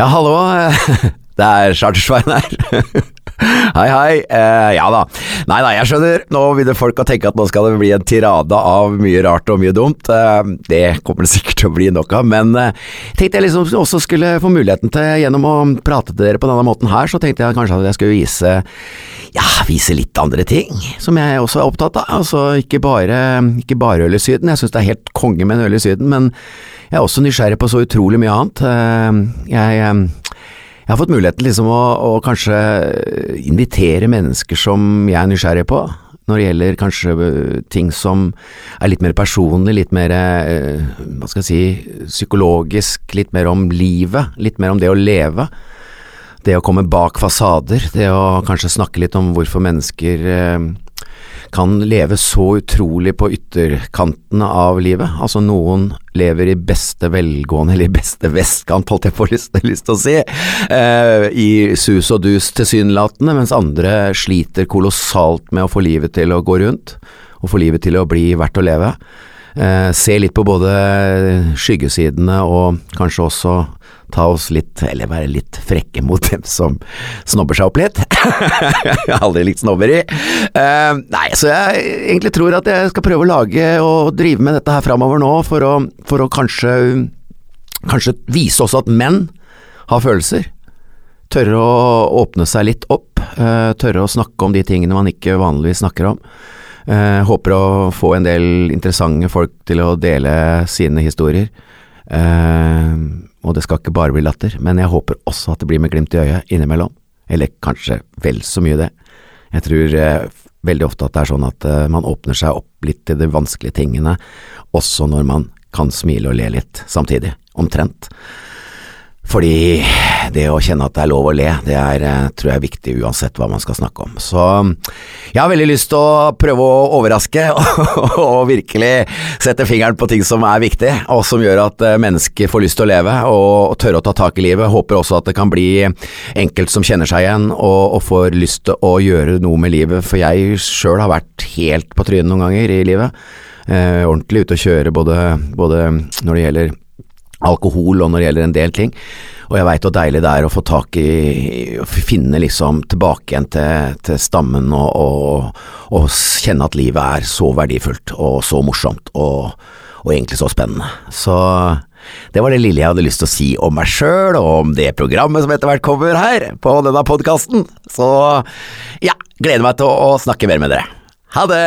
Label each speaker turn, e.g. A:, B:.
A: Ja, hallo. Det er Chartersveien her. Hei, hei. Eh, ja da. Nei da, jeg skjønner. Nå begynner folk å tenke at nå skal det bli en tirade av mye rart og mye dumt. Eh, det kommer det sikkert til å bli nok av, men eh, tenkte jeg liksom også skulle få muligheten til, gjennom å prate til dere på denne måten her, så tenkte jeg kanskje at jeg skulle vise ja, vise litt andre ting, som jeg også er opptatt av. Altså, ikke bare, ikke bare øl i Syden. Jeg syns det er helt konge med en øl i Syden, men jeg er også nysgjerrig på så utrolig mye annet. Eh, jeg eh, jeg har fått muligheten liksom å, å, kanskje invitere mennesker som jeg er nysgjerrig på, når det gjelder kanskje ting som er litt mer personlig, litt mer eh, hva skal jeg si, psykologisk, litt mer om livet, litt mer om det å leve. Det å komme bak fasader, det å kanskje snakke litt om hvorfor mennesker kan leve så utrolig på ytterkantene av livet. Altså noen lever i beste velgående, eller i beste vestkant, holdt jeg på lyst, lyst til å si, eh, i sus og dus tilsynelatende, mens andre sliter kolossalt med å få livet til å gå rundt, og få livet til å bli verdt å leve. Eh, se litt på både skyggesidene og kanskje også ta oss litt, eller være litt frekke mot dem som snobber seg opp litt. jeg har aldri likt snobberi. Uh, nei, så jeg egentlig tror at jeg skal prøve å lage og drive med dette her framover nå, for å, for å kanskje, kanskje vise også at menn har følelser. Tørre å åpne seg litt opp, uh, tørre å snakke om de tingene man ikke vanligvis snakker om. Uh, håper å få en del interessante folk til å dele sine historier. Uh, og det skal ikke bare bli latter, men jeg håper også at det blir med glimt i øyet innimellom. Eller kanskje vel så mye det. Jeg tror eh, veldig ofte at det er sånn at eh, man åpner seg opp litt til de vanskelige tingene, også når man kan smile og le litt samtidig, omtrent. Fordi det å kjenne at det er lov å le, det er, eh, tror jeg er viktig uansett hva man skal snakke om. Så jeg har veldig lyst til å prøve å overraske og, virkelig sette fingeren på ting som er viktig, og som gjør at eh, mennesker får lyst til å leve og tørre å ta tak i livet. Håper også at det kan bli enkelt som kjenner seg igjen og, og får lyst til å gjøre noe med livet, for jeg sjøl har vært helt på trynet noen ganger i livet. Eh, ordentlig ute å kjøre både, både når det gjelder alkohol og når det gjelder en del ting. Og jeg veit hvor deilig det er å få tak i Å finne liksom tilbake igjen til, til stammen og, og, og, kjenne at livet er så verdifullt og så morsomt og, og egentlig så spennende. Så det var det lille jeg hadde lyst til å si om meg sjøl og om det programmet som etter hvert kommer her på denne podkasten. Så ja, gleder meg til å, å snakke mer med dere. Ha det!